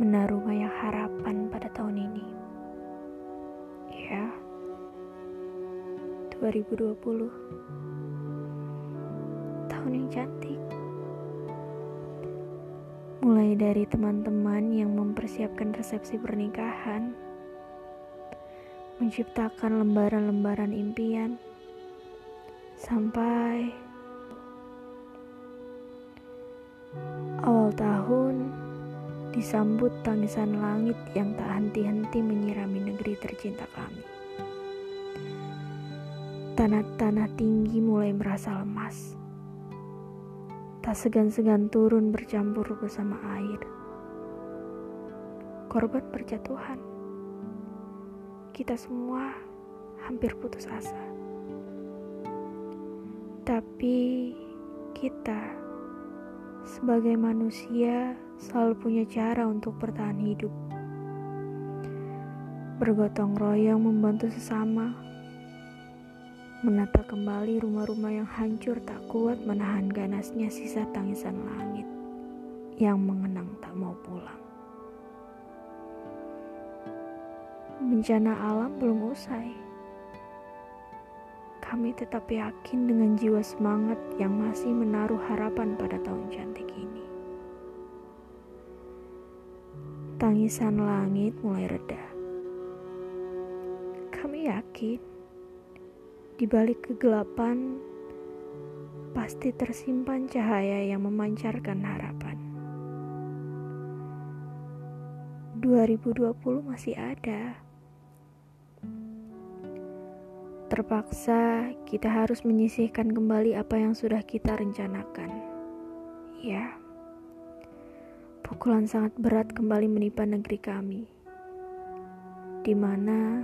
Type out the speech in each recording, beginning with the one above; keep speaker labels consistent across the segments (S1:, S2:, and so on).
S1: menaruh banyak harapan pada tahun ini. Ya, 2020. Tahun yang cantik. Mulai dari teman-teman yang mempersiapkan resepsi pernikahan, menciptakan lembaran-lembaran impian, sampai disambut tangisan langit yang tak henti-henti menyirami negeri tercinta kami. Tanah-tanah tinggi mulai merasa lemas. Tak segan-segan turun bercampur bersama air. Korban berjatuhan. Kita semua hampir putus asa. Tapi kita sebagai manusia selalu punya cara untuk bertahan hidup. Bergotong royong membantu sesama, menata kembali rumah-rumah yang hancur tak kuat menahan ganasnya sisa tangisan langit yang mengenang tak mau pulang. Bencana alam belum usai. Kami tetap yakin dengan jiwa semangat yang masih menaruh harapan pada tahun cantik ini. Tangisan langit mulai reda. Kami yakin di balik kegelapan pasti tersimpan cahaya yang memancarkan harapan. 2020 masih ada. Terpaksa kita harus menyisihkan kembali apa yang sudah kita rencanakan. Ya. Pukulan sangat berat kembali menimpa negeri kami, di mana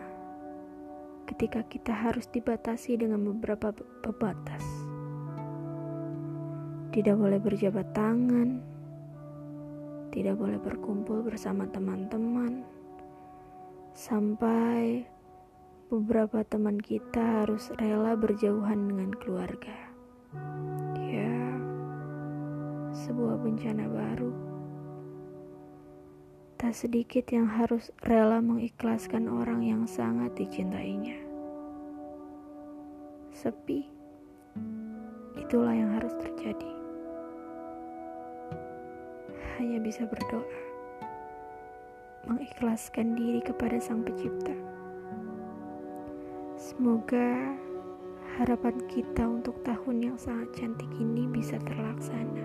S1: ketika kita harus dibatasi dengan beberapa pembatas, tidak boleh berjabat tangan, tidak boleh berkumpul bersama teman-teman, sampai beberapa teman kita harus rela berjauhan dengan keluarga. Ya, sebuah bencana baru. Tak sedikit yang harus rela mengikhlaskan orang yang sangat dicintainya. Sepi, itulah yang harus terjadi. Hanya bisa berdoa, mengikhlaskan diri kepada Sang Pencipta. Semoga harapan kita untuk tahun yang sangat cantik ini bisa terlaksana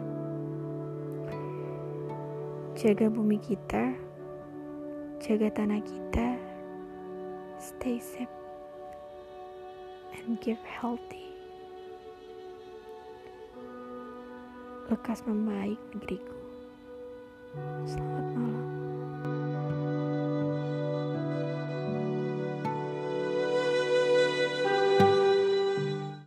S1: jaga bumi kita, jaga tanah kita, stay safe, and give healthy. Lekas membaik negeriku.